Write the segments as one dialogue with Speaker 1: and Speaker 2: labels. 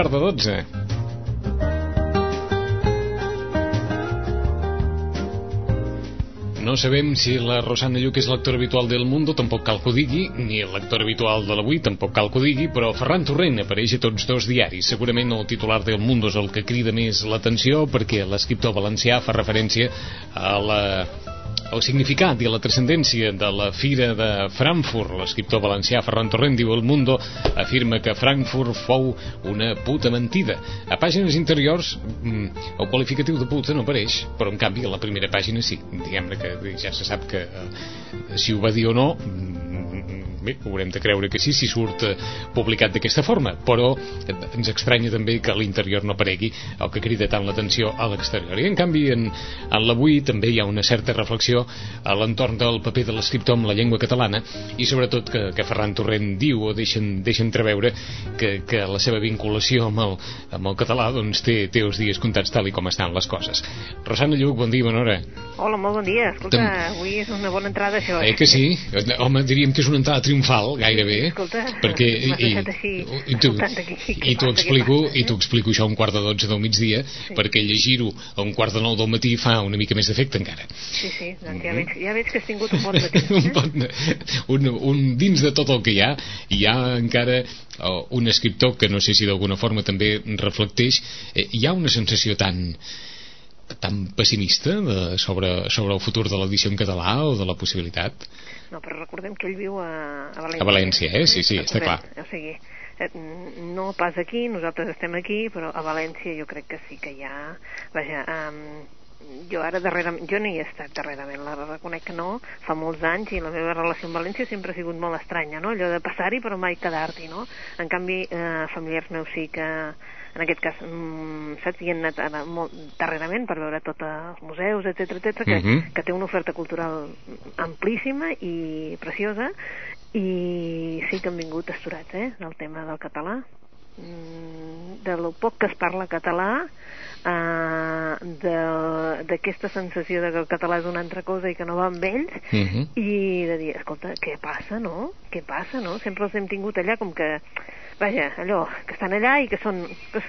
Speaker 1: Quart de dotze. No sabem si la Rosana Lluc és lectora habitual del Mundo, tampoc cal que ho digui, ni el lector habitual de l'Avui, tampoc cal que ho digui, però Ferran Torrent apareix a tots dos diaris. Segurament el titular del Mundo és el que crida més l'atenció perquè l'escriptor valencià fa referència a la el significat i la transcendència de la Fira de Frankfurt. L'escriptor valencià Ferran Torrent diu El Mundo afirma que Frankfurt fou una puta mentida. A pàgines interiors mm, el qualificatiu de puta no apareix, però en canvi a la primera pàgina sí. Diguem-ne que ja se sap que eh, si ho va dir o no mm, bé, haurem de creure que sí si surt eh, publicat d'aquesta forma però eh, ens estranya també que a l'interior no aparegui el que crida tant l'atenció a l'exterior i en canvi en, en l'avui també hi ha una certa reflexió a l'entorn del paper de l'escriptor amb la llengua catalana i sobretot que, que Ferran Torrent diu o deixen, deixen entreveure que, que la seva vinculació amb el, amb el català doncs té, té els dies comptats tal i com estan les coses Rosana Lluc, bon dia, bona hora
Speaker 2: Hola, molt bon dia. Escolta,
Speaker 1: Tam-
Speaker 2: avui és una bona entrada, això.
Speaker 1: Eh que sí? Home, diríem que és una entrada triomfal, gairebé.
Speaker 2: Escolta,
Speaker 1: perquè
Speaker 2: deixat així,
Speaker 1: i tu,
Speaker 2: aquí,
Speaker 1: i t'ho
Speaker 2: què
Speaker 1: explico, i t'ho explico això a un quart de dotze del migdia, perquè llegir-ho a un quart de nou del matí fa una mica més d'efecte encara.
Speaker 2: Sí, sí, doncs ja, veig, ja veig que has tingut un bon matí.
Speaker 1: un,
Speaker 2: Eh?
Speaker 1: bon, un, un, dins de tot el que hi ha, hi ha encara oh, un escriptor que no sé si d'alguna forma també reflecteix, eh, hi ha una sensació tan tan pessimista de, sobre, sobre el futur de l'edició en català o de la possibilitat
Speaker 2: No, però recordem que ell viu a, a València.
Speaker 1: A València, eh? Sí, sí, està clar.
Speaker 2: O sigui, eh, no pas aquí, nosaltres estem aquí, però a València jo crec que sí que hi ha... Vaja, um, jo ara darrerament, jo no hi he estat darrerament, la reconec que no, fa molts anys i la meva relació amb València sempre ha sigut molt estranya, no? Allò de passar-hi però mai quedar-t'hi, no? En canvi, eh, familiars meus sí que en aquest cas, mm, saps, hi han anat ara molt darrerament per veure tots els museus, etc etc que,
Speaker 1: Mhm.
Speaker 2: que té una oferta cultural amplíssima i preciosa i sí que han vingut esturats, eh, del tema del català Mm, de lo poc que es parla català eh, de- d'aquesta sensació de que el català és una altra cosa i que no va amb ells
Speaker 1: Mhm.
Speaker 2: i de dir, escolta, què passa, no? Què passa, no? Sempre els hem tingut allà com que, vaja, allò, que estan allà i que són, que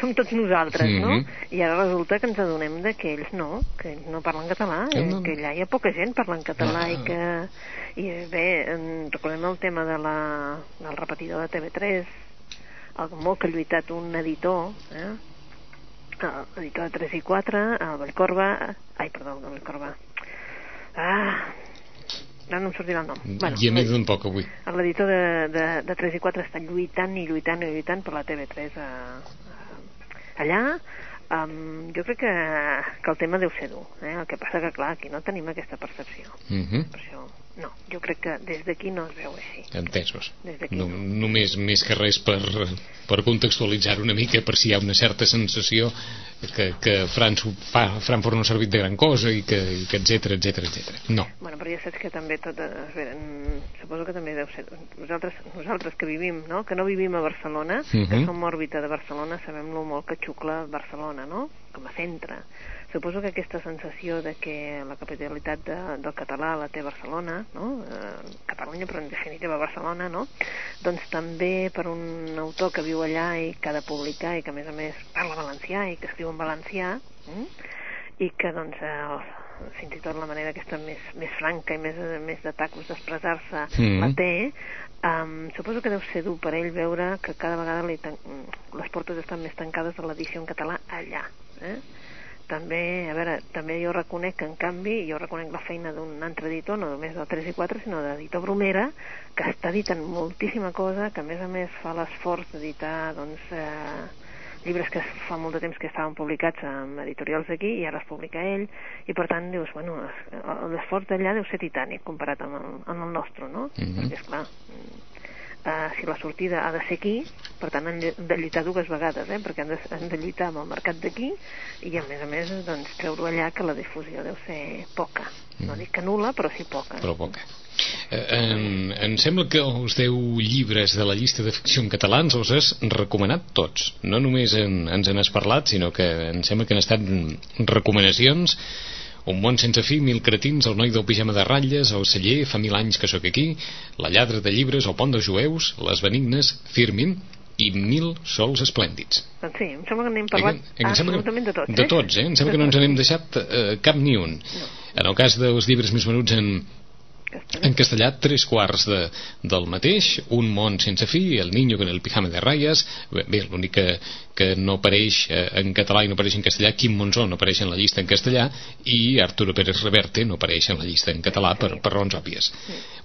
Speaker 2: som tots nosaltres, no?
Speaker 1: Mhm.
Speaker 2: I ara resulta que ens adonem de que ells no, que ells no parlen català,
Speaker 1: Que
Speaker 2: eh,
Speaker 1: no.
Speaker 2: que allà hi ha poca gent parlant català
Speaker 1: Ah.
Speaker 2: i que... I bé, recordem el tema de la, del repetidor de TV3, el molt que ha lluitat un editor, eh? l'editor de 3 i 4, el Vallcorba... Ai, perdó, el Vallcorba. Ah, ara no em sortirà el nom.
Speaker 1: I a mi tampoc avui.
Speaker 2: L'editor de, de, de 3 i 4 està lluitant i lluitant i lluitant per la TV3 a, a, allà. Um, jo crec que, que el tema deu ser dur. Eh? El que passa que, clar, aquí no tenim aquesta percepció.
Speaker 1: Mhm.
Speaker 2: Per això, no, jo crec que des d'aquí no es veu així.
Speaker 1: Entesos.
Speaker 2: Des d'aquí
Speaker 1: No,
Speaker 2: no.
Speaker 1: només més que res per, per contextualitzar una mica per si hi ha una certa sensació que, que Franç, fa, Frankfurt no ha servit de gran cosa i que, i que etc etc etc. No.
Speaker 2: Bueno, però ja saps que també tot... eh, veure, suposo que també deu ser... Nosaltres, nosaltres que vivim, no? Que no vivim a Barcelona, que
Speaker 1: Mhm.
Speaker 2: som òrbita de Barcelona, sabem lo molt que xucla Barcelona, no? Com a centre. Suposo que aquesta sensació de que la capitalitat de, del català la té Barcelona, no? Eh, Catalunya, però en definitiva Barcelona, no? Doncs també per un autor que viu allà i que ha de publicar i que a més a més parla valencià i que escriu en valencià, mm? i que doncs eh, fins i tot la manera aquesta més, més franca i més, més de tacos d'expressar-se
Speaker 1: Mhm.
Speaker 2: la té um, suposo que deu ser dur per ell veure que cada vegada li tan... les portes estan més tancades de l'edició en català allà eh? També, a veure, també jo reconec que en canvi, jo reconec la feina d'un altre editor, no només del 3 i 4 sinó d'editor Bromera, que està editant moltíssima cosa, que a més a més fa l'esforç d'editar doncs, eh, llibres que fa molt de temps que estaven publicats en editorials d'aquí i ara es publica ell, i per tant dius, bueno, l'esforç d'allà deu ser titànic comparat amb el, amb el nostre, no? Mm -hmm. Perquè, esclar, uh, si la sortida ha de ser aquí, per tant han de lluitar dues vegades, eh? perquè han de, han de lluitar amb el mercat d'aquí i a més a més doncs, treure allà que la difusió deu ser poca. Mm. No dic que nula, però sí poca.
Speaker 1: Però poca. Eh, em, em sembla que els 10 llibres de la llista de ficció en català ens els has recomanat tots. No només en, ens n'has parlat, sinó que em sembla que han estat recomanacions un món sense fi, mil cretins, el noi del pijama de ratlles, el celler, fa mil anys que sóc aquí, la lladra de llibres, el pont dels jueus, les benignes, Firmin i mil sols esplèndids.
Speaker 2: Doncs sí, em sembla que n'hem parlat
Speaker 1: eh, absolutament
Speaker 2: de tots.
Speaker 1: Eh? De tots, eh? Em sembla que no ens n'hem deixat eh, cap ni un. No. En el cas dels llibres més venuts en en castellà tres quarts de, del mateix un món sense fi, el niño con el pijama de ratlles bé, l'únic que, que no apareix eh, en català i no apareix en castellà Quim Monzó no apareix en la llista en castellà i Arturo Pérez Reverte no apareix en la llista en català per, per raons òbvies.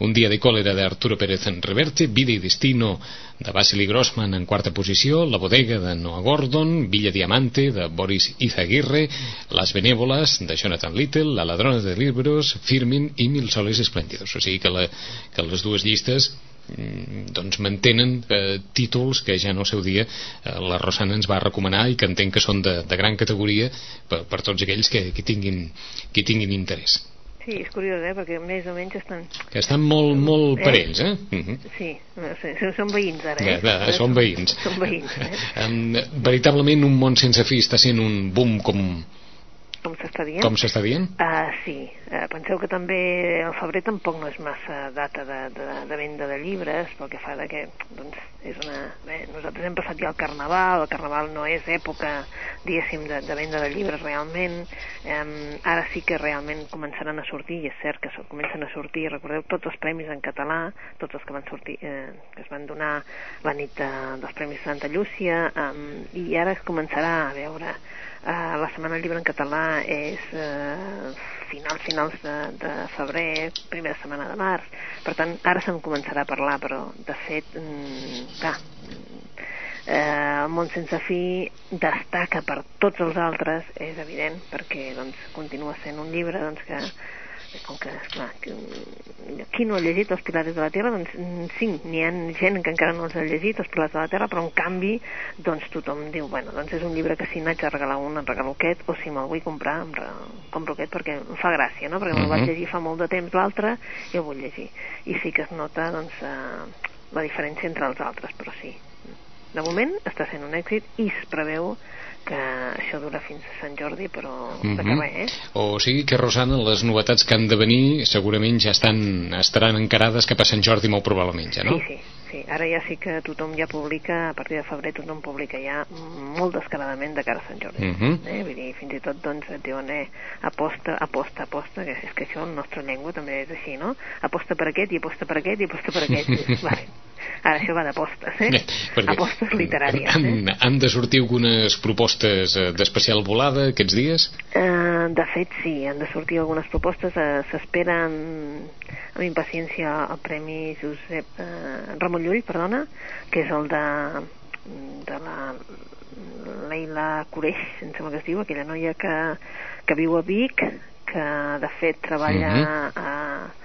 Speaker 1: Un dia de còlera de Arturo Pérez en Reverte Vida i destino de Vasily Grossman en quarta posició La bodega de Noah Gordon Villa Diamante de Boris Izaguirre Las benévolas de Jonathan Little La ladrona de libros Firmin i Mil soles esplèndidos. O sigui que, la, que les dues llistes mm, doncs mantenen eh, títols que ja en el seu dia eh, la Rosana ens va recomanar i que entenc que són de, de gran categoria per, per tots aquells que, que, tinguin, que tinguin interès
Speaker 2: Sí, és curiós, eh? perquè més o menys estan...
Speaker 1: Que estan molt, molt eh? parells, eh? Uh
Speaker 2: mhm. -huh. Sí, no sé, són veïns ara, eh?
Speaker 1: Ja, ja, són veïns.
Speaker 2: Són veïns, eh?
Speaker 1: Um, veritablement un món sense fi està sent un boom com,
Speaker 2: com s'està dient.
Speaker 1: Com s'està dient?
Speaker 2: Uh, sí. Uh, penseu que també el febrer tampoc no és massa data de, de, de venda de llibres, pel que fa de que doncs, és una... Bé, nosaltres hem passat ja el Carnaval, el Carnaval no és època, diguéssim, de, de venda de llibres realment. Um, ara sí que realment començaran a sortir, i és cert que comencen a sortir, recordeu tots els premis en català, tots els que van sortir, eh, que es van donar la nit de, dels Premis Santa Llúcia, um, i ara es començarà a veure Uh, la Setmana Llibre en català és uh, finals, finals de, de febrer, primera setmana de març. Per tant, ara se'n començarà a parlar, però de fet, mm, clar, eh, el món sense fi destaca per tots els altres, és evident, perquè doncs, continua sent un llibre doncs, que com que, esclar, que, qui no ha llegit Els Pilares de la Terra? Doncs mm, sí, n'hi ha gent que encara no els ha llegit, Els Pilares de la Terra, però en canvi, doncs tothom diu, bueno, doncs és un llibre que si n'haig de regalar un, em regalo aquest, o si me'l vull comprar, em re... compro aquest perquè em fa gràcia, no? Perquè uh -huh. me'l vaig llegir fa molt de temps l'altre i el vull llegir. I sí que es nota, doncs, eh, la diferència entre els altres, però sí. De moment està sent un èxit i es preveu que això dura fins a Sant Jordi, però mm -hmm. res, eh?
Speaker 1: O sigui que, Rosana, les novetats que han de venir segurament ja estan, estaran encarades cap a Sant Jordi molt probablement, ja, no?
Speaker 2: Sí, sí, sí. Ara ja sí que tothom ja publica, a partir de febrer tothom publica ja molt descaradament de cara a Sant Jordi. Mm -hmm. eh? Vull dir, fins i tot, doncs, et diuen, eh, aposta, aposta, aposta, que és que això en nostra llengua també és així, no? Aposta per aquest, i aposta per aquest, i aposta per aquest. vale. Ara això va d'apostes, eh? Bé, apostes literàries.
Speaker 1: Han, eh? han de sortir algunes propostes eh, d'especial volada aquests dies?
Speaker 2: Uh, de fet, sí, han de sortir algunes propostes. Uh, S'espera amb, impaciència el Premi Josep uh, Ramon Llull, perdona, que és el de, de la Leila Coreix, em sembla que es diu, aquella noia que, que viu a Vic, que de fet treballa uh -huh. a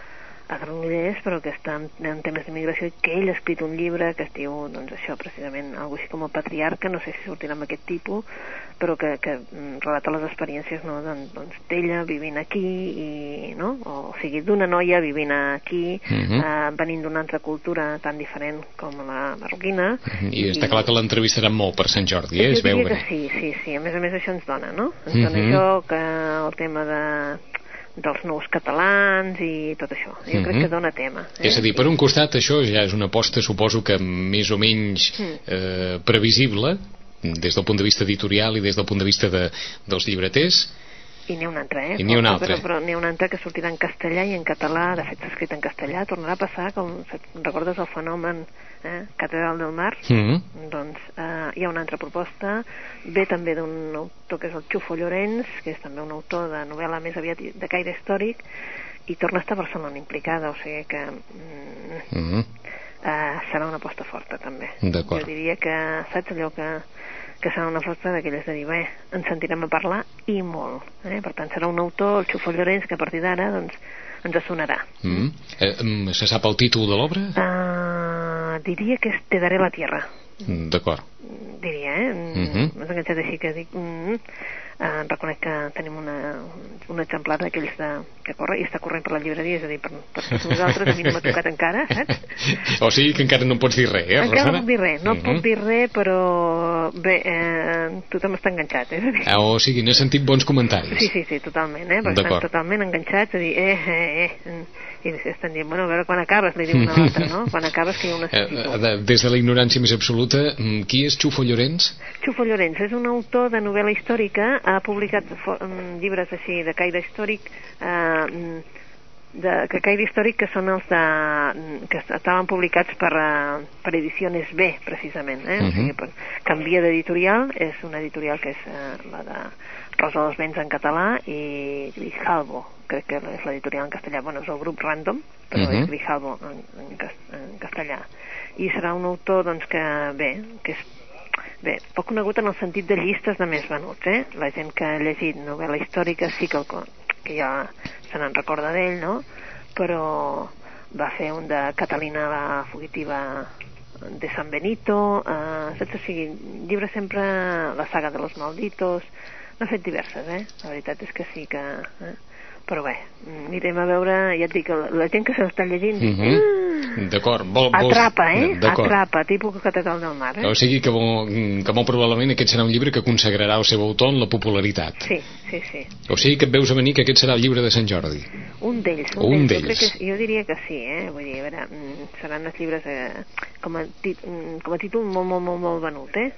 Speaker 2: a Granollers, però que està en, en temes d'immigració, que ell ha escrit un llibre que es diu, doncs això, precisament, algo així com el patriarca, no sé si sortirà amb aquest tipus, però que, que mm, relata les experiències, no?, doncs, doncs d'ella vivint aquí, i, no?, o, sigui, d'una noia vivint aquí, uh -huh. eh, venint d'una altra cultura tan diferent com la marroquina.
Speaker 1: Uh -huh. I està i... clar que l'entrevistarà molt per Sant Jordi, eh?
Speaker 2: Es veu bé. sí, sí, sí, a més a més això ens dona, no? Ens uh -huh. dona això, que el tema de dels nous catalans i tot això. Jo mm -hmm. crec mhm. que dona tema.
Speaker 1: Eh? És a dir, per un costat això ja és una aposta, suposo que més o menys mm. eh, previsible, des del punt de vista editorial i des del punt de vista de, dels llibreters,
Speaker 2: i n'hi ha una altra, eh?
Speaker 1: I n'hi ha una altra.
Speaker 2: Però, però n'hi ha una altra que sortirà en castellà i en català, de fet s'ha escrit en castellà, tornarà a passar, com recordes el fenomen eh, Catedral del Mar, mm -hmm. doncs eh, hi ha una altra proposta, ve també d'un autor que és el Xufo Llorenç, que és també un autor de novel·la més aviat de caire històric, i torna a estar Barcelona implicada, o sigui que... Mm, mm -hmm. eh, serà una aposta forta també.
Speaker 1: D'acord.
Speaker 2: Jo diria que, saps allò que, que serà una aposta d'aquelles de dir, bé, ens sentirem a parlar i molt. Eh? Per tant, serà un autor, el Xufo Llorenç, que a partir d'ara doncs, ens sonarà.
Speaker 1: Mm. Eh, mm, se sap el títol de l'obra?
Speaker 2: Uh, diria que és Te daré la tierra.
Speaker 1: Mm, D'acord.
Speaker 2: Diria, eh? Mm -hmm. M'has enganxat així que dic... Mm, uh, reconec que tenim una, un exemplar d'aquells que corre i està corrent per la llibreria, és a dir, per, per nosaltres, a mi no m'ha tocat encara, saps?
Speaker 1: o sigui que encara no em pots dir res, eh,
Speaker 2: Encara
Speaker 1: Rosana?
Speaker 2: no puc dir res, no
Speaker 1: Mhm.
Speaker 2: puc dir res, però bé, eh, tothom està enganxat, eh?
Speaker 1: Ah, o sigui, n'he sentit bons comentaris.
Speaker 2: Sí, sí, sí, totalment, eh? Estan totalment enganxats a dir, eh, eh, eh, i estan dient, bueno, a veure quan acabes, li diu una a l'altra, no? Quan acabes que jo ho
Speaker 1: Eh,
Speaker 2: necessito.
Speaker 1: eh, de- des de la ignorància més absoluta, mm, qui és Xufo Llorenç?
Speaker 2: Xufo Llorenç és un autor de novel·la històrica, ha publicat mm, llibres així de caire històric, eh, mm, de, que caire històric que són els de, que estaven publicats per, eh, per Ediciones B, precisament. Eh?
Speaker 1: Mhm.
Speaker 2: o sigui, per, canvia d'editorial, és una editorial que és eh, la de Rosa dels Vents en català i Grijalbo, crec que és l'editorial en castellà, bueno, és el grup Random, però
Speaker 1: Mhm.
Speaker 2: és Grijalbo en, en, en castellà. I serà un autor, doncs, que, bé, que és Bé, poc conegut en el sentit de llistes de més venuts, eh? La gent que ha llegit novel·la històrica sí que, el, que ja se n'en recorda d'ell, no? Però va fer un de Catalina la fugitiva de San Benito, eh, saps? O sigui, llibre sempre la saga de los malditos, n'ha fet diverses, eh? La veritat és que sí que... Eh? Però bé, anirem a veure, ja et dic, la, gent que se l'està llegint...
Speaker 1: Mhm.
Speaker 2: mm,
Speaker 1: D'acord. Vol, vols-
Speaker 2: Atrapa, eh? Atrapa, tipus Catedral del Mar, eh?
Speaker 1: O sigui que, que molt probablement aquest serà un llibre que consagrarà el seu autor en la popularitat.
Speaker 2: Sí, sí, sí.
Speaker 1: O sigui que et veus a venir que aquest serà el llibre de Sant Jordi.
Speaker 2: Un d'ells,
Speaker 1: Un
Speaker 2: un, d'ells. Jo, que, jo diria que sí, eh? Vull dir, a veure, mm, seran els llibres eh, com, a tit, mm, com a títol molt, molt, molt, molt venut, eh?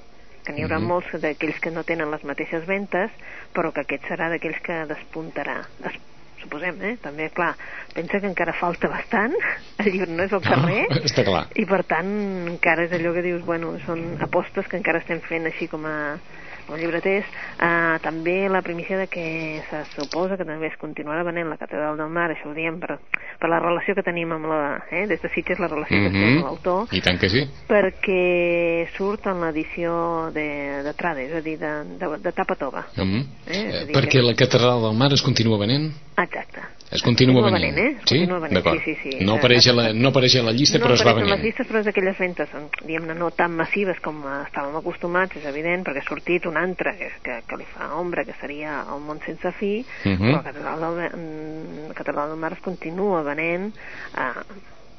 Speaker 2: Que n'hi haurà
Speaker 1: Mhm.
Speaker 2: molts d'aquells que no tenen les mateixes ventes, però que aquest serà d'aquells que despuntarà. Es, suposem, eh? També, clar, pensa que encara falta bastant, el llibre no és al carrer,
Speaker 1: Ah, està clar.
Speaker 2: i per tant encara és allò que dius, bueno, són apostes que encara estem fent així com a, com a llibreters. Uh, també la primícia de que se suposa que també es continuarà venent la Catedral del Mar, això ho diem per, per la relació que tenim amb la... Eh, des de Sitges la relació que tenim amb l'autor,
Speaker 1: I tant que sí.
Speaker 2: perquè surt en l'edició de, de Trade, és a dir, de, de, de tapa tova.
Speaker 1: Mm.
Speaker 2: Eh, és a dir
Speaker 1: Perquè
Speaker 2: que-
Speaker 1: la catedral del mar es continua venent?
Speaker 2: Exacte.
Speaker 1: Es continua,
Speaker 2: Continua
Speaker 1: venent.
Speaker 2: venent, eh?
Speaker 1: Sí?
Speaker 2: continua venent,
Speaker 1: D'acord.
Speaker 2: sí, sí, sí.
Speaker 1: No, apareix a la, no apareix a la llista,
Speaker 2: no
Speaker 1: però es va
Speaker 2: apareixen les
Speaker 1: venent.
Speaker 2: llistes, però és d'aquelles ventes, diguem-ne, no tan massives com estàvem acostumats, és evident, perquè ha sortit un altre que, que, que li fa ombra, que seria el món sense fi,
Speaker 1: Mhm.
Speaker 2: però la Catedral del, mm, Catedral del Mar es continua venent eh,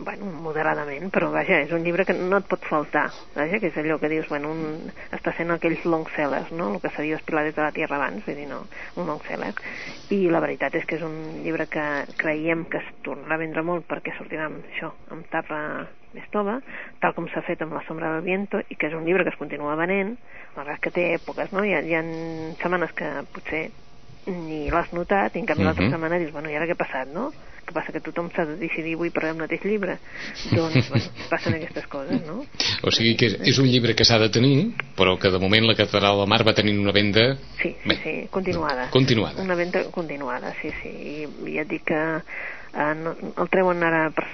Speaker 2: bueno, moderadament, però vaja, és un llibre que no et pot faltar, vaja, que és allò que dius, bueno, un, està sent aquells long sellers, no?, el que s'havia espilat des de la Tierra abans, vull dir, no, un long seller, i la veritat és que és un llibre que creiem que es tornarà a vendre molt perquè sortirà amb això, amb tapa més tova, tal com s'ha fet amb La sombra del viento, i que és un llibre que es continua venent, malgrat que té èpoques, no?, hi ha, hi ha setmanes que potser ni l'has notat, i en canvi l'altra
Speaker 1: Mhm.
Speaker 2: setmana dius, bueno, i ara què ha passat, no? Què passa, que tothom s'ha de decidir avui per el mateix llibre? Doncs, bueno, passen aquestes coses, no?
Speaker 1: O sigui que és, és un llibre que s'ha de tenir, però que de moment la catedral del mar va tenint una venda...
Speaker 2: Sí, sí,
Speaker 1: Bé,
Speaker 2: sí, continuada.
Speaker 1: Continuada.
Speaker 2: Una venda continuada, sí, sí. I ja et dic que eh, no, el treuen ara per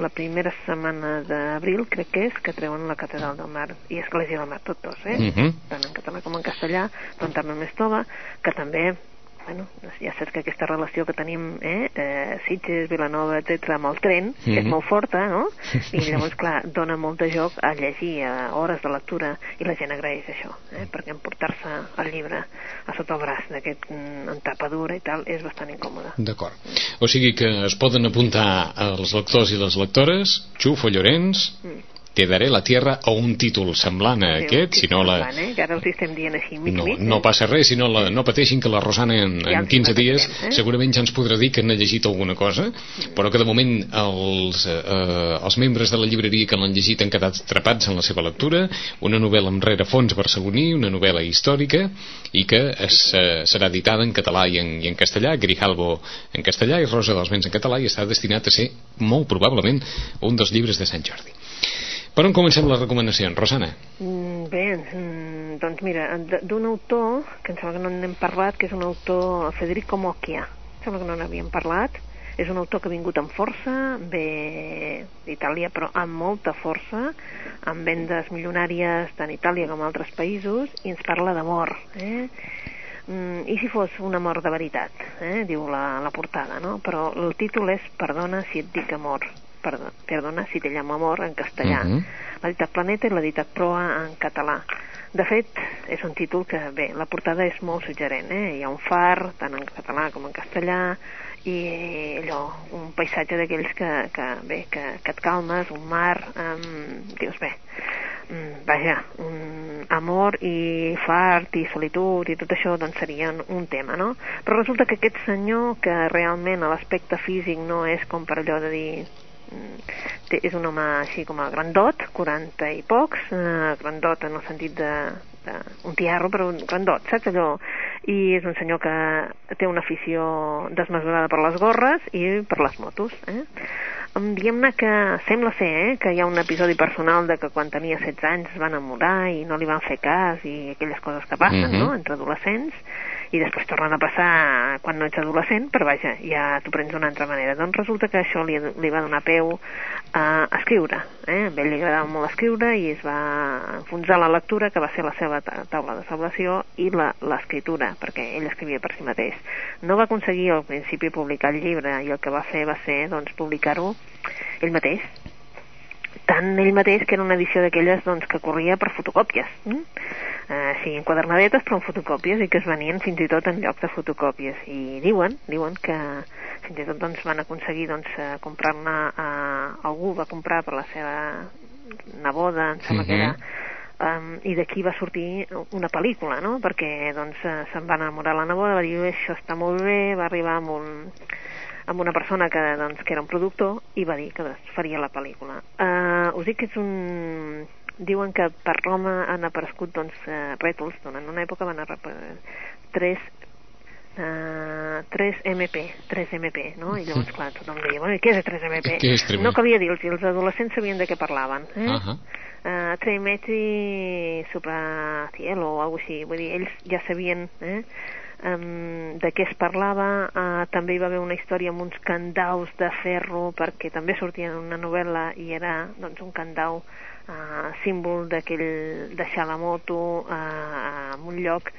Speaker 2: la primera setmana d'abril, crec que és, que treuen la Catedral del Mar i Església del Mar, tots dos, eh?
Speaker 1: Mhm.
Speaker 2: tant en català com en castellà, però també més tova, que també bueno, ja saps que aquesta relació que tenim eh, eh, Sitges, Vilanova, etc amb el tren, que és
Speaker 1: Mhm.
Speaker 2: molt forta no? i llavors clar, dona molt de joc a llegir a hores de lectura i la gent agraeix això, eh? perquè emportar-se el llibre a sota el braç d'aquest mm, en tapa dura i tal és bastant incòmode
Speaker 1: D'acord. O sigui que es poden apuntar els lectors i les lectores, Xufo Llorenç,
Speaker 2: mm.
Speaker 1: Te daré la tierra o un títol semblant a
Speaker 2: Sí,
Speaker 1: aquest, si no la...
Speaker 2: semblant, eh? ara els estem dient així
Speaker 1: No, no passa res, si no, la, no pateixin que la Rosana en,
Speaker 2: Ja
Speaker 1: en
Speaker 2: els
Speaker 1: 15 dies
Speaker 2: eh?
Speaker 1: segurament ja ens podrà dir que n'ha llegit alguna cosa, però que de moment els, eh, els membres de la llibreria que l'han llegit han quedat atrapats en la seva lectura, una novel·la amb rerefons barceloní, una novel·la històrica, i que es, eh, serà editada en català i en, i en castellà, Grijalbo en castellà i Rosa dels Vents en català, i està destinat a ser, molt probablement, un dels llibres de Sant Jordi. Per on comencem les recomanacions, Rosana?
Speaker 2: Mm, Bé, mm, doncs mira, d'un autor, que em sembla que no n'hem parlat, que és un autor, Federico Mocchia. Em sembla que no n'havíem parlat, És un autor que ha vingut amb força, ve d'Itàlia, però amb molta força, amb vendes milionàries tant a Itàlia com a altres països, i ens parla d'amor. Eh? Mm, I si fos un amor de veritat, eh? diu la, la portada, no? Però el títol és Perdona si et dic amor, perdona, perdona si te llamo amor en castellà. Uh. -huh. Editat Planeta i l'ha editat Proa en català. De fet, és un títol que, bé, la portada és molt suggerent, eh? Hi ha un far, tant en català com en castellà, i allò, un paisatge d'aquells que, que, bé, que, que et calmes, un mar, um, dius, bé, mm, vaja, un amor i fart i solitud i tot això doncs serien un tema, no? Però resulta que aquest senyor que realment a l'aspecte físic no és com per allò de dir té, és un home així com a grandot, 40 i pocs, eh, grandot en el sentit de, de un tiarro, però un grandot, saps allò? I és un senyor que té una afició desmesurada per les gorres i per les motos, eh? Em diguem-ne que sembla ser eh, que hi ha un episodi personal de que quan tenia 16 anys es va enamorar i no li van fer cas i aquelles coses que passen,
Speaker 1: Mhm.
Speaker 2: no?, entre adolescents i després tornen a passar quan no ets adolescent, però vaja, ja t'ho prens d'una altra manera. Doncs resulta que això li, li va donar peu a escriure. Eh? A ell li agradava molt escriure i es va enfonsar la lectura, que va ser la seva ta- taula de salvació, i l'escriptura, perquè ell escrivia per si mateix. No va aconseguir al principi publicar el llibre i el que va fer va ser doncs, publicar-ho ell mateix, tant ell mateix que era una edició d'aquelles doncs, que corria per fotocòpies mm? Eh, sí, enquadernadetes però en fotocòpies i que es venien fins i tot en lloc de fotocòpies i diuen, diuen que fins i tot doncs, van aconseguir doncs, eh, comprar-ne eh, algú va comprar per la seva neboda em sembla que era um, i d'aquí va sortir una pel·lícula, no? Perquè doncs eh, se'n va enamorar la neboda, va dir això està molt bé, va arribar amb un amb una persona que, doncs, que era un productor i va dir que faria la pel·lícula. Uh, us dic que és un... Diuen que per Roma han aparegut doncs, uh, rètols, doncs, en una època van aparèixer tres Uh, 3 MP, 3 MP, no? I llavors, clar, tothom deia, bueno, què és 3 MP?
Speaker 1: Què és 3
Speaker 2: No calia dir-los, els adolescents sabien de què parlaven. Eh?
Speaker 1: Uh -huh.
Speaker 2: uh, 3 metri sopra cielo o alguna així, vull dir, ells ja sabien eh, um, de què es parlava, uh, també hi va haver una història amb uns candaus de ferro, perquè també sortia en una novel·la i era doncs, un candau uh, símbol d'aquell deixar la moto uh, en un lloc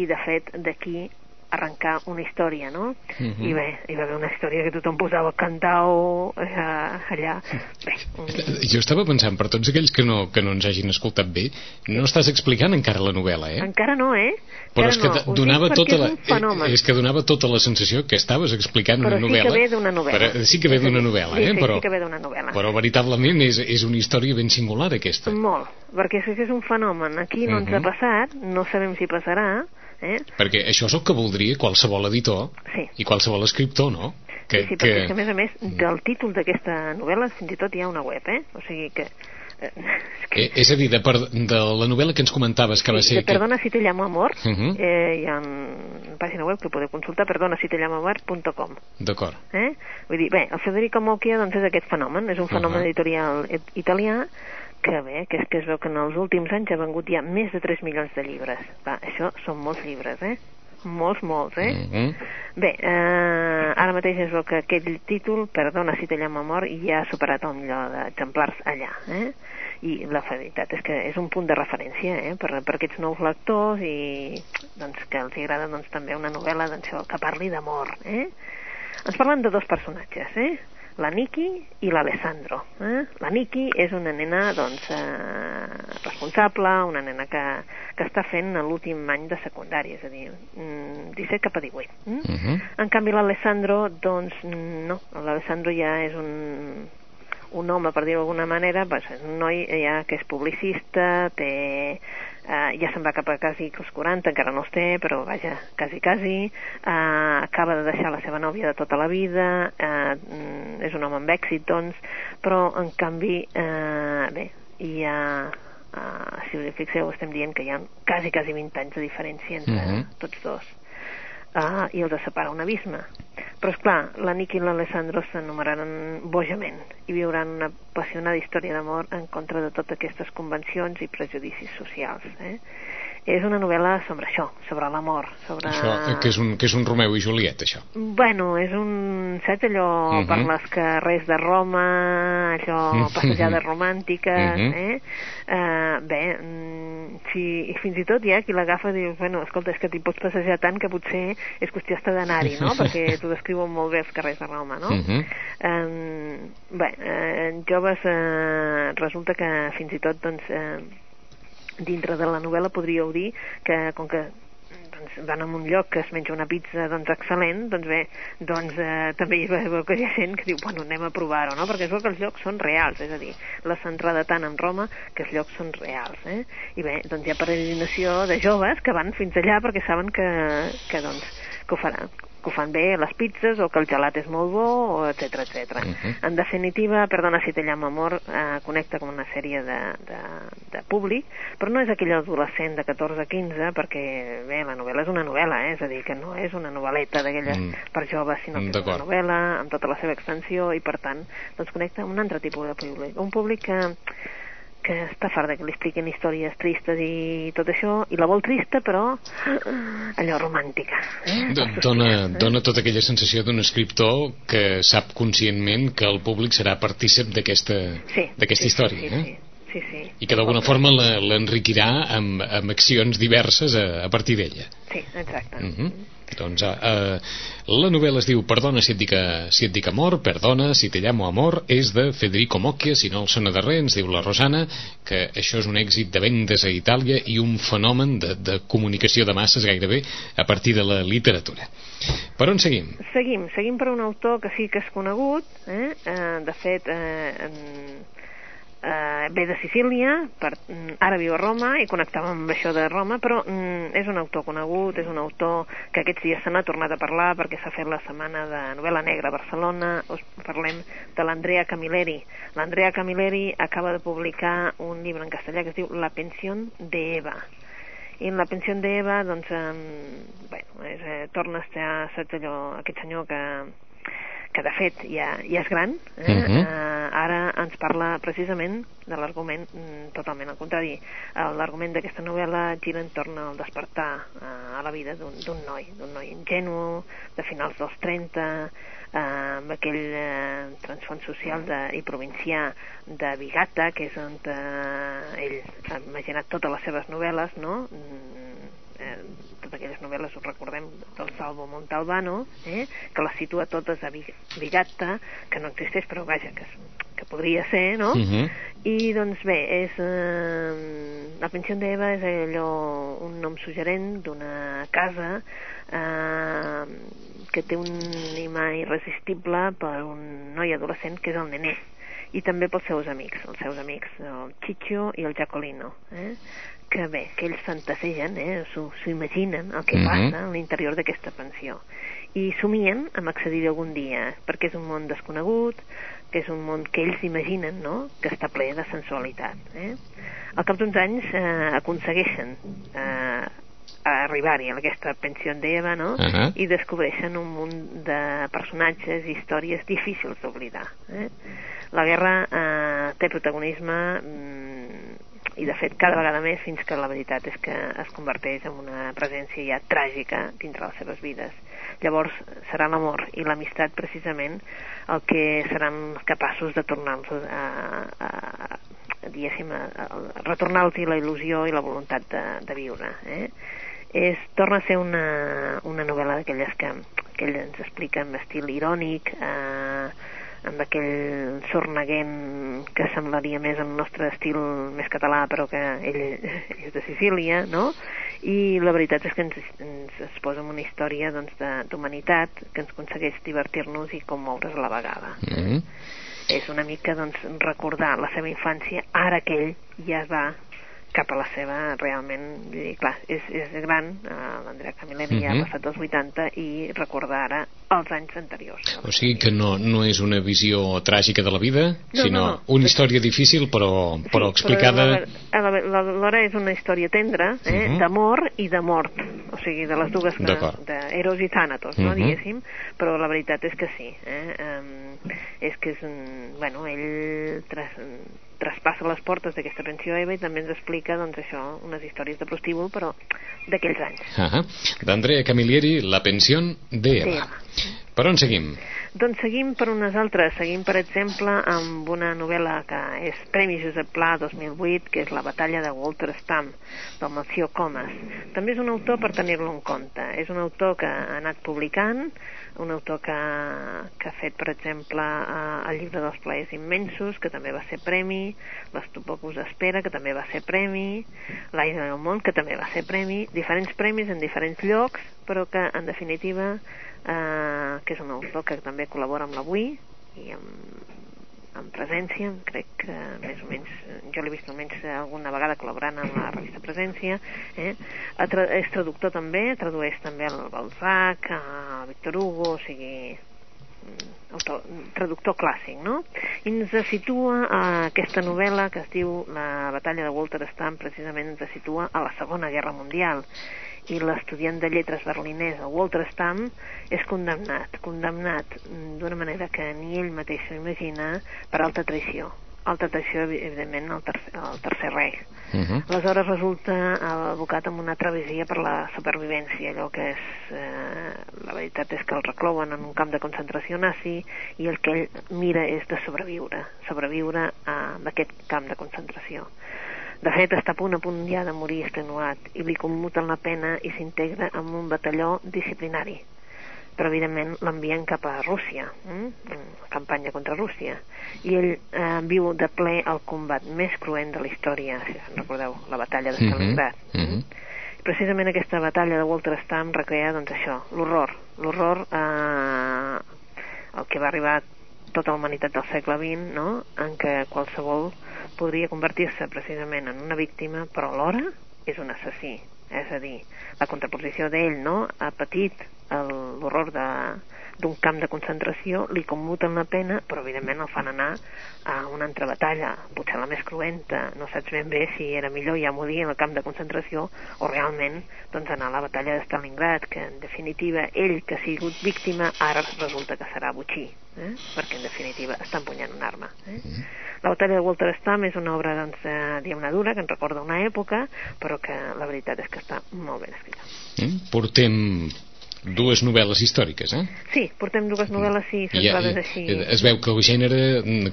Speaker 2: i de fet d'aquí arrencar una història, no?
Speaker 1: Uh -huh.
Speaker 2: I bé, hi va haver una història que tothom posava cantau eh, allà. Bé, un...
Speaker 1: Jo estava pensant, per tots aquells que no, que no ens hagin escoltat bé, no estàs explicant encara la novel·la, eh?
Speaker 2: Encara no, eh?
Speaker 1: Però
Speaker 2: Encara
Speaker 1: és que
Speaker 2: no.
Speaker 1: donava tota la,
Speaker 2: és fenomen.
Speaker 1: és que donava tota la sensació que estaves explicant
Speaker 2: Però
Speaker 1: una
Speaker 2: sí que
Speaker 1: novel·la.
Speaker 2: ve d'una novel·la.
Speaker 1: Però, sí que ve d'una novel·la,
Speaker 2: sí,
Speaker 1: eh?
Speaker 2: sí,
Speaker 1: però,
Speaker 2: sí que ve d'una novel·la.
Speaker 1: Però veritablement és, és una història ben singular aquesta.
Speaker 2: Molt, perquè és que és un fenomen. Aquí no ens
Speaker 1: Mhm.
Speaker 2: ha passat, no sabem si passarà, eh?
Speaker 1: Perquè això és el que voldria qualsevol editor
Speaker 2: Sí.
Speaker 1: i qualsevol escriptor, no?
Speaker 2: sí, sí, perquè és que a més a més del títol d'aquesta novel·la fins i tot hi ha una web, eh? O sigui que... Eh, que
Speaker 1: Eh, és a dir, de, per, de la novel·la que ens comentaves que va
Speaker 2: Sí,
Speaker 1: ser...
Speaker 2: de Perdona si te llamo amor,
Speaker 1: Uh -huh.
Speaker 2: eh, hi ha una pàgina web que podeu consultar, perdona si te llamo amor.com.
Speaker 1: D'acord.
Speaker 2: Eh? Vull dir, bé, el Federico Mocchia doncs, és aquest fenomen, és un fenomen
Speaker 1: Uh-huh.
Speaker 2: editorial et- italià que bé, que és que es veu que en els últims anys ha vengut ja més de 3 milions de llibres. Va, això són molts llibres, eh? Molts, molts, eh?
Speaker 1: Uh -huh.
Speaker 2: Bé, eh, ara mateix es veu que aquell títol, Perdona si te llamo amor, ja ha superat el milió d'exemplars allà, eh? I la veritat és que és un punt de referència, eh? Per, per aquests nous lectors i doncs, que els agrada doncs, també una novel·la doncs, que parli d'amor, eh? Ens parlen de dos personatges, eh? La Niki i l'Alessandro. Eh? La Niki és una nena doncs, eh, responsable, una nena que, que està fent l'últim any de secundària, és a dir, mm, 17 cap a 18. Mm?
Speaker 1: Uh -huh.
Speaker 2: En canvi l'Alessandro, doncs no, l'Alessandro ja és un, un home, per dir-ho d'alguna manera, pues, és un noi ja que és publicista, té, eh, ja se'n va cap a quasi els 40, encara no els té, però vaja, quasi, quasi, eh, acaba de deixar la seva nòvia de tota la vida, eh, mm, és un home amb èxit, doncs, però en canvi, eh, bé, hi ha, eh, si us hi fixeu, estem dient que hi ha quasi, quasi 20 anys de diferència entre
Speaker 1: Mhm.
Speaker 2: tots dos uh, i els separa un abisme. Però, és clar, la Niki i l'Alessandro s'enumeraran bojament i viuran una apassionada història d'amor en contra de totes aquestes convencions i prejudicis socials. Eh? És una novel·la sobre això, sobre l'amor, sobre...
Speaker 1: Això, eh, que és, un, que és un Romeu i Juliet, això.
Speaker 2: Bueno, és un... Saps allò uh -huh. per les carrers de Roma, allò passejades romàntiques, uh -huh. eh? Uh, bé, mm, si, fins i tot hi ha qui l'agafa i diu, bueno, escolta, és que t'hi pots passejar tant que potser és qüestió estar d'anar-hi, no? Perquè t'ho descriuen molt bé els carrers de Roma, no? Uh -huh. um, bé, uh, joves uh, resulta que fins i tot, doncs, uh, dintre de la novel·la podríeu dir que com que doncs, van a un lloc que es menja una pizza doncs, excel·lent, doncs bé, doncs eh, també hi veu que hi ha gent que diu, bueno, anem a provar-ho, no? Perquè es veu que els llocs són reals, és a dir, la centrada tant en Roma que els llocs són reals, eh? I bé, doncs hi ha peregrinació de joves que van fins allà perquè saben que, que doncs, que ho faran, que ho fan bé les pizzas o que el gelat és molt bo, etc etc. Uh -huh. En definitiva, Perdona si te llamo amor eh, connecta com una sèrie de, de, de públic, però no és aquell adolescent de 14-15 perquè, bé, la novel·la és una novel·la, eh? és a dir, que no és una novel·leta d'aquelles mm. per joves, sinó que és una novel·la amb tota la seva extensió i, per tant, doncs connecta amb un altre tipus de públic. Un públic que que està fart que li expliquen històries tristes i tot això, i la vol trista, però allò romàntica.
Speaker 1: Eh? Dona, eh? dona tota aquella sensació d'un escriptor que sap conscientment que el públic serà partícip d'aquesta sí, sí, història.
Speaker 2: Sí,
Speaker 1: eh?
Speaker 2: sí. Sí, sí.
Speaker 1: I que d'alguna forma l'enriquirà amb, amb accions diverses a, a partir d'ella.
Speaker 2: Sí, exacte.
Speaker 1: Uh mhm. -huh. Doncs uh, la novel·la es diu Perdona si et dic, si et dic amor, Perdona si te llamo amor, és de Federico Mocchia, si no el sona de res, ens diu la Rosana, que això és un èxit de vendes a Itàlia i un fenomen de, de comunicació de masses gairebé a partir de la literatura. Per on seguim?
Speaker 2: Seguim, seguim per un autor que sí que és conegut, eh? Uh, de fet, eh, eh, ve de Sicília, per, mm, ara viu a Roma i connectava amb això de Roma, però mm, és un autor conegut, és un autor que aquests dies se n'ha tornat a parlar perquè s'ha fet la setmana de novel·la negra a Barcelona, us parlem de l'Andrea Camilleri. L'Andrea Camilleri acaba de publicar un llibre en castellà que es diu La pensió de Eva i en la pensió d'Eva doncs eh, bueno, és, eh, torna a estar saps allò, aquest senyor que que de fet ja, ja és gran, eh? Uh -huh. uh, ara ens parla precisament de l'argument mm, totalment al contrari. L'argument d'aquesta novel·la gira entorn al despertar uh, a la vida d'un noi, d'un noi ingenu, de finals dels 30, uh, amb aquell uh, transfons social de, i provincià de Vigata, que és on uh, ell ha imaginat totes les seves novel·les, no?, mm, eh, totes aquelles novel·les, us recordem, del Salvo Montalbano, eh, que les situa totes a Bigatta, que no existeix, però vaja, que, que podria ser, no? Uh -huh. I, doncs bé, és... Eh, la pensió d'Eva és allò, un nom suggerent d'una casa eh, que té un imà irresistible per un noi adolescent que és el nené i també pels seus amics, els seus amics, el Chicho i el Jacolino, eh? que bé, que ells fantasegen, eh, s'ho imaginen el que mm -hmm. passa a l'interior d'aquesta pensió i somien amb accedir algun dia perquè és un món desconegut que és un món que ells imaginen no? que està ple de sensualitat eh? al cap d'uns anys eh, aconsegueixen eh, arribar-hi a aquesta pensió d'Eva no? Uh -huh. i descobreixen un munt de personatges i històries difícils d'oblidar eh? La guerra eh, té protagonisme mm, i de fet cada vegada més fins que la veritat és que es converteix en una presència ja tràgica dintre les seves vides. Llavors serà l'amor i l'amistat precisament el que seran capaços de tornar-los a, a, a, diguéssim, a, a retornar-los la il·lusió i la voluntat de, de viure. Eh? És, torna a ser una, una novel·la d'aquelles que, que ell ens explica en estil irònic, eh, amb aquell sorneguent que semblaria més el nostre estil més català però que ell, és de Sicília no? i la veritat és que ens, ens es posa en una història doncs, d'humanitat doncs, que ens aconsegueix divertir-nos i commoure's a la vegada mm -hmm. és una mica doncs, recordar la seva infància ara que ell ja va cap a la seva realment, dir, clar, és, és gran, uh, l'Andrea Camilleri uh -huh. ja ha mhm. passat dels 80 i recorda ara els anys anteriors.
Speaker 1: O sigui que no, no és una visió tràgica de la vida, no, sinó no, no. una història difícil però, però sí, explicada...
Speaker 2: Però alhora és una història tendra, eh, uh mhm. -huh. d'amor i de mort, o sigui, de les dues, d'Eros i Thanatos, no, uh mhm. -huh. diguéssim, però la veritat és que sí, eh, um, és que és un, bueno, ell tras, traspassa les portes d'aquesta pensió EVA i també ens explica, doncs, això, unes històries de prostíbul, però d'aquells anys.
Speaker 1: Uh -huh. D'Andrea Camilleri, La pensió d'Eva. Per on seguim?
Speaker 2: Doncs seguim per unes altres. Seguim, per exemple, amb una novel·la que és Premi Josep Pla 2008, que és La batalla de Walter Stamp, del Melcior Comas. També és un autor per tenir-lo en compte. És un autor que ha anat publicant, un autor que, que ha fet, per exemple, el llibre dels plaers immensos, que també va ser premi, l'Estupor que us espera, que també va ser premi, L'aire del món, que també va ser premi, diferents premis en diferents llocs, però que, en definitiva, eh, que és un autor que també col·labora amb l'Avui i amb, amb presència, crec que més o menys, jo l'he vist almenys alguna vegada col·laborant amb la revista Presència, eh? Tra és traductor també, tradueix també el Balzac, a Victor Hugo, o sigui, autor, traductor clàssic, no? I ens situa a aquesta novel·la que es diu La batalla de Walter Stamp, precisament ens situa a la Segona Guerra Mundial i l'estudiant de lletres berlinès, el Walter Stam, és condemnat, condemnat d'una manera que ni ell mateix s'ho imagina per alta traïció. Alta traïció, evidentment, al tercer, al tercer rei. Uh mhm. -huh. Aleshores resulta abocat amb una travessia per la supervivència, allò que és... Eh, la veritat és que el reclouen en un camp de concentració nazi i el que ell mira és de sobreviure, sobreviure a aquest camp de concentració. De fet, està a punt a punt ja de morir extenuat i li commuten la pena i s'integra en un batalló disciplinari. Però, evidentment, l'envien cap a Rússia, eh? campanya contra Rússia. I ell eh, viu de ple el combat més cruent de la història, si recordeu, la batalla de mhm, Stalingrad. Mm -hmm. eh? Precisament aquesta batalla de Walter Stam recrea, doncs, això, l'horror. L'horror eh, el que va arribar tota la humanitat del segle XX, no? en què qualsevol podria convertir-se precisament en una víctima, però alhora és un assassí. És a dir, la contraposició d'ell no? ha patit l'horror de, d'un camp de concentració, li commuten la pena, però evidentment el fan anar a una altra batalla, potser la més cruenta, no saps ben bé si era millor ja morir en el camp de concentració o realment doncs, anar a la batalla de Stalingrad, que en definitiva ell que ha sigut víctima ara resulta que serà butxí, eh? perquè en definitiva està empunyant una arma. Eh? Mm-hmm. La batalla de Walter Stam és una obra doncs, eh, diguem dura, que ens recorda una època, però que la veritat és que està molt ben escrita.
Speaker 1: Mm, portem dues novel·les històriques, eh?
Speaker 2: Sí, portem dues novel·les sí, centrades ja, així.
Speaker 1: Es veu que el gènere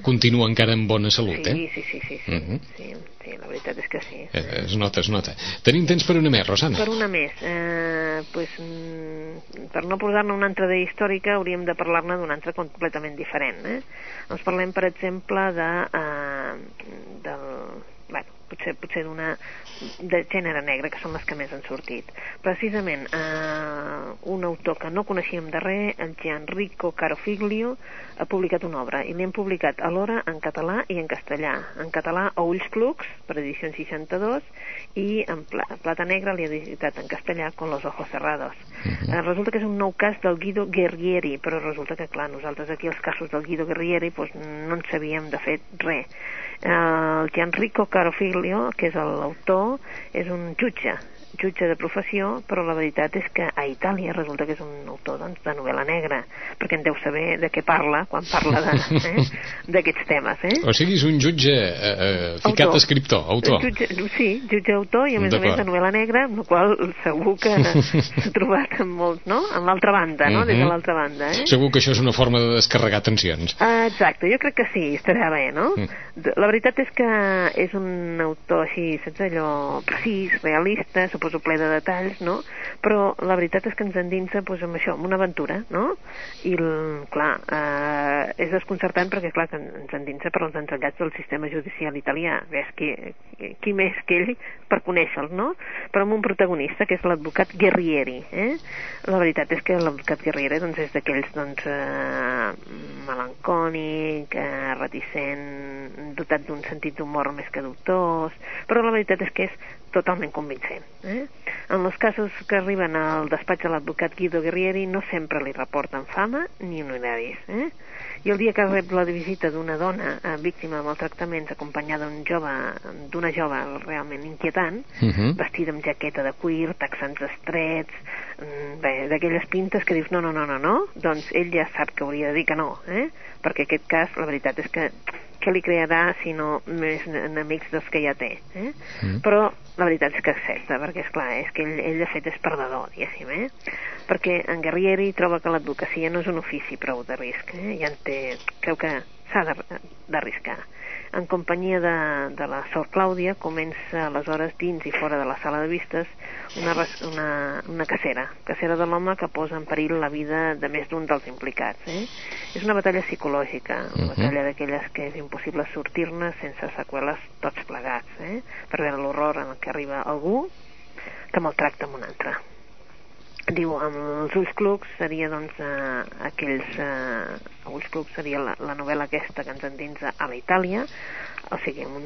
Speaker 1: continua encara en bona salut,
Speaker 2: sí,
Speaker 1: eh?
Speaker 2: Sí, sí, sí, sí, uh mhm. -huh. sí, sí, la veritat és que sí.
Speaker 1: Eh, es nota, es nota. Tenim temps per una més, Rosana?
Speaker 2: Per una més. Eh, pues, mm, per no posar-ne una altra de històrica hauríem de parlar-ne d'una altra completament diferent, eh? Ens parlem, per exemple, de, eh, del bueno, potser, potser d'una de gènere negre, que són les que més han sortit. Precisament, eh, un autor que no coneixíem de res, el Gianrico Carofiglio, ha publicat una obra, i l'hem publicat alhora en català i en castellà. En català a Ulls Clucs, per edició 62, i en pla Plata Negra li ha editat en castellà con los ojos cerrados. Eh, resulta que és un nou cas del Guido Guerrieri, però resulta que, clar, nosaltres aquí els casos del Guido Guerrieri pues, no en sabíem de fet res el Gianrico Carofiglio, que és l'autor, és un jutge jutge de professió, però la veritat és que a Itàlia resulta que és un autor doncs, de novel·la negra, perquè en deu saber de què parla quan parla d'aquests eh, temes. Eh?
Speaker 1: O sigui, és un jutge eh, eh, ficat autor. escriptor, autor.
Speaker 2: Jutge, sí, jutge autor i a més a més de novel·la negra, amb la qual segur que s'ha trobat amb molts, no? En l'altra banda, no? Uh -huh. Des de mhm. l'altra banda. Eh?
Speaker 1: Segur que això és una forma de descarregar tensions.
Speaker 2: Uh, exacte, jo crec que sí, estarà bé, no? Mm. La veritat és que és un autor així, saps allò, precís, realista, suposo suposo ple de detalls, no? Però la veritat és que ens endinsa doncs, amb això, amb una aventura, no? I, clar, eh, és desconcertant perquè, clar, que ens endinsa per als entranyats del sistema judicial italià. Ves, qui, qui més que ell per conèixer-lo, no? Però amb un protagonista, que és l'advocat Guerrieri, eh? La veritat és que l'advocat Guerrieri doncs, és d'aquells, doncs, eh, melancònic, eh, reticent, dotat d'un sentit d'humor més que dubtós, però la veritat és que és totalment convincent. Eh? En els casos que arriben al despatx de l'advocat Guido Guerrieri no sempre li reporten fama ni honoraris. Eh? I el dia que rep la visita d'una dona eh, víctima de maltractaments acompanyada d'un jove d'una jove realment inquietant, uh mhm. -huh. vestida amb jaqueta de cuir, texans estrets, mm, bé, d'aquelles pintes que dius no, no, no, no, no, doncs ell ja sap que hauria de dir que no, eh? perquè aquest cas la veritat és que què li crearà si no més enemics dels que ja té eh?
Speaker 1: Mm.
Speaker 2: però la veritat és que accepta perquè és clar, és que ell, ell de fet és perdedor diguéssim, eh? perquè en Guerrieri troba que l'advocacia no és un ofici prou de risc eh? ja en té, creu que s'ha de- d'arriscar en companyia de, de la Sor Clàudia comença aleshores dins i fora de la sala de vistes una, una, una cacera, cacera de l'home que posa en perill la vida de més d'un dels implicats. Eh? És una batalla psicològica, una
Speaker 1: Mhm.
Speaker 2: batalla d'aquelles que és impossible sortir-ne sense seqüeles tots plegats, eh? per veure l'horror en el que arriba algú que maltracta amb un altre. Diu, amb els ulls clucs seria doncs eh, aquells eh, ulls clucs seria la, la novel·la aquesta que ens endinsa a la Itàlia. O sigui, un,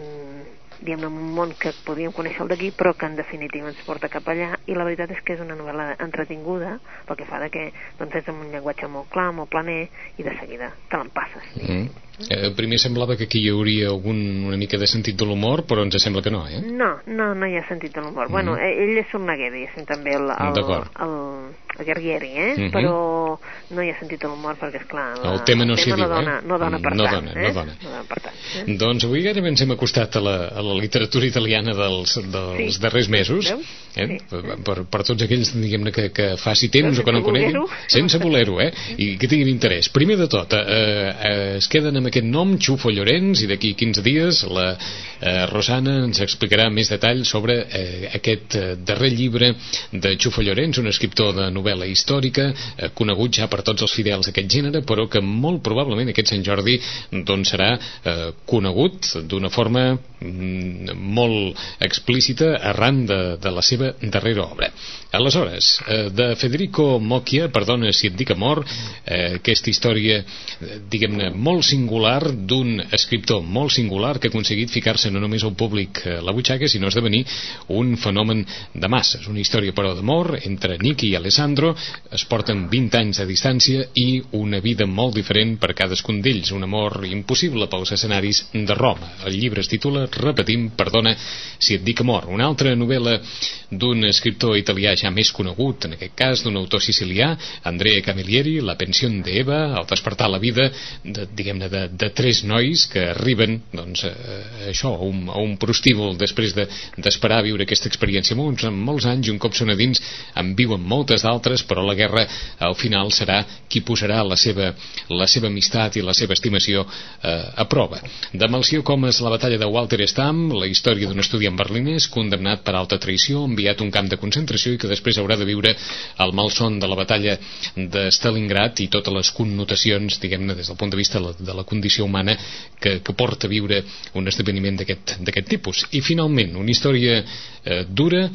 Speaker 2: diguem en un món que podríem conèixer el d'aquí però que en definitiva ens porta cap allà i la veritat és que és una novel·la entretinguda pel que fa de que doncs és amb un llenguatge molt clar, molt planer i de seguida te l'empasses
Speaker 1: Mm. Eh, primer semblava que aquí hi hauria algun, una mica de sentit de l'humor, però ens sembla que no, eh?
Speaker 2: No, no, no hi ha sentit de l'humor. Bueno, eh, ell és sorneguer, diguéssim, també el, el, el, el Guerrieri, eh?
Speaker 1: Mhm.
Speaker 2: Però no hi ha sentit de l'humor perquè, esclar, la,
Speaker 1: El tema no s'hi
Speaker 2: no
Speaker 1: diu,
Speaker 2: dona,
Speaker 1: eh?
Speaker 2: no dona per
Speaker 1: No
Speaker 2: tant,
Speaker 1: dona,
Speaker 2: eh?
Speaker 1: no dona.
Speaker 2: No dona per tant. Eh?
Speaker 1: Doncs avui gairebé ens hem acostat a la, a la literatura italiana dels, dels
Speaker 2: Sí.
Speaker 1: darrers mesos, eh?
Speaker 2: Sí.
Speaker 1: per, per, per tots aquells diguem-ne que, que faci temps
Speaker 2: Però
Speaker 1: o que no
Speaker 2: sense
Speaker 1: coneguin, sense voler-ho, eh? i que tinguin interès. Primer de tot, eh, eh, es queden amb aquest nom, Xufo Llorenç, i d'aquí 15 dies la eh, Rosana ens explicarà més detall sobre eh, aquest eh, darrer llibre de Xufo Llorenç, un escriptor de novel·la històrica, eh, conegut ja per tots els fidels d'aquest gènere, però que molt probablement aquest Sant Jordi doncs serà eh, conegut d'una forma mm, molt explícita arran de, de la seva darrera obra. Aleshores, eh, de Federico Mocchia, perdona si et dic amor, eh, aquesta història, eh, diguem-ne, molt singular d'un escriptor molt singular que ha aconseguit ficar-se no només al públic eh, la butxaca, sinó esdevenir un fenomen de masses. Una història, però, d'amor entre Nicky i Alessandro, es porten 20 anys de distància i una vida molt diferent per cadascun d'ells, un amor impossible pels escenaris de Roma. El llibre es titula, repetim, perdona si et dic amor, una altra novel·la d'un escriptor italià ja més conegut, en aquest cas d'un autor sicilià, Andrea Camilleri, La pensió d'Eva, el despertar la vida, de, diguem-ne, de, de tres nois que arriben, doncs, a, això, a un, a un prostíbul després de- d'esperar de, viure aquesta experiència molts, molts anys un cop són a dins en viuen moltes d'altres, però la guerra al final serà qui posarà la seva, la seva amistat i la seva estimació eh, a prova. De Malció Comas, la batalla de Walter Stamm, la història d'un estudiant berlinès condemnat per alta traïció, enviat a un camp de concentració i que després haurà de viure el malson de la batalla de Stalingrad i totes les connotacions, diguem-ne, des del punt de vista de la, de la condició humana que, que porta a viure un esdeveniment d'aquest tipus. I finalment, una història eh, dura,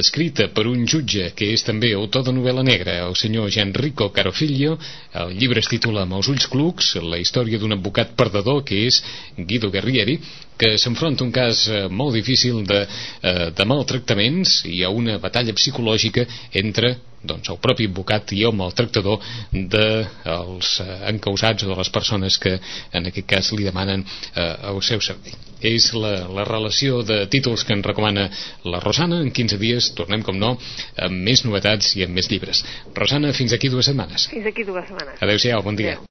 Speaker 1: escrita per un jutge que és també autor de novel·la negra, el senyor Gianrico Carofiglio, el llibre es titula Amb els ulls clucs, la història d'un advocat perdedor que és Guido Guerrieri, que s'enfronta a un cas eh, molt difícil de, eh, de maltractaments i a una batalla psicològica entre doncs, el propi advocat i el maltractador dels de, eh, encausats o de les persones que en aquest cas li demanen eh, el seu servei. És la, la relació de títols que ens recomana la Rosana. En 15 dies tornem, com no, amb més novetats i amb més llibres. Rosana, fins aquí dues setmanes.
Speaker 2: Fins aquí dues setmanes.
Speaker 1: Adéu-siau, bon dia.
Speaker 2: Adéu.